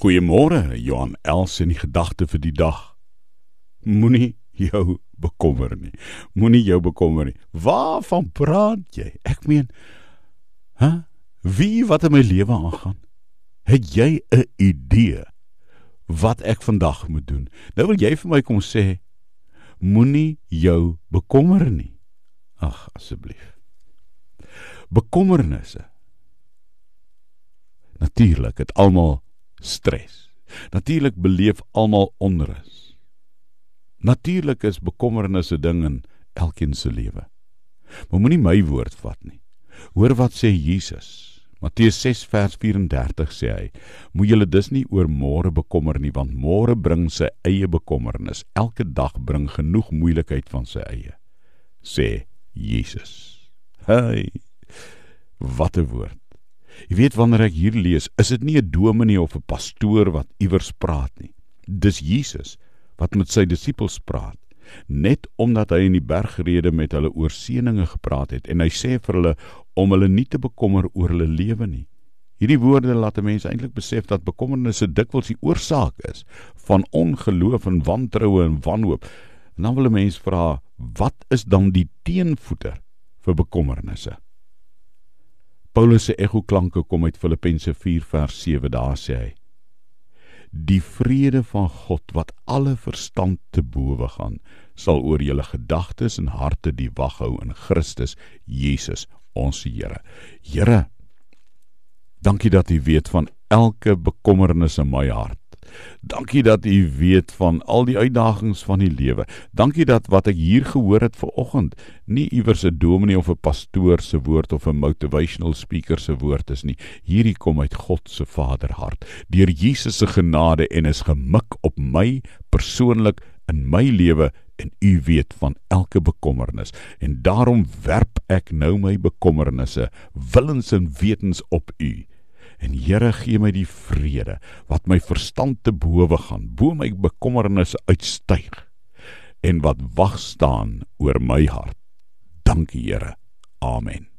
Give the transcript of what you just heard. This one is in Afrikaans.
Goeiemôre, Johan Els en die gedagte vir die dag. Moenie jou bekommer nie. Moenie jou bekommer nie. Waarvan praat jy? Ek meen, hè? Huh? Wie wat in my lewe aangaan? Het jy 'n idee wat ek vandag moet doen? Nou wil jy vir my kom sê, moenie jou bekommer nie. Ag, asseblief. Bekommernisse. Natuurlik, dit almal stres. Natuurlik beleef almal onrus. Natuurlik is bekommernisse ding in elkeen se lewe. Maar moenie my woord vat nie. Hoor wat sê Jesus. Matteus 6 vers 34 sê hy: "Moet julle dus nie oor môre bekommer nie, want môre bring sy eie bekommernis. Elke dag bring genoeg moeilikheid van sy eie." sê Jesus. Hey. Wat 'n woord. Jy weet wanneer ek hier lees, is dit nie 'n dominee of 'n pastoor wat iewers praat nie. Dis Jesus wat met sy disippels praat. Net omdat hy in die bergrede met hulle oor seëninge gepraat het en hy sê vir hulle om hulle nie te bekommer oor hulle lewe nie. Hierdie woorde laat 'n mens eintlik besef dat bekommernisse dikwels die oorsaak is van ongeloof en wantroue en wanhoop. En dan wil 'n mens vra, wat is dan die teenvoeter vir bekommernisse? Paulus se ekoklanke kom uit Filippense 4 vers 7 daar sê hy Die vrede van God wat alle verstand te bowe gaan sal oor julle gedagtes en harte die wag hou in Christus Jesus ons Here. Here Dankie dat U weet van elke bekommernis in my hart. Dankie dat U weet van al die uitdagings van die lewe. Dankie dat wat ek hier gehoor het vanoggend nie iewers 'n dominee of 'n pastoor se woord of 'n motivational speaker se woord is nie. Hierdie kom uit God se Vaderhart deur Jesus se genade en is gemik op my persoonlik in my lewe en u weet van elke bekommernis en daarom werp ek nou my bekommernisse willens en wetens op u En Here gee my die vrede wat my verstand te bowe gaan, bo my bekommernisse uitstyg en wat wag staan oor my hart. Dankie Here. Amen.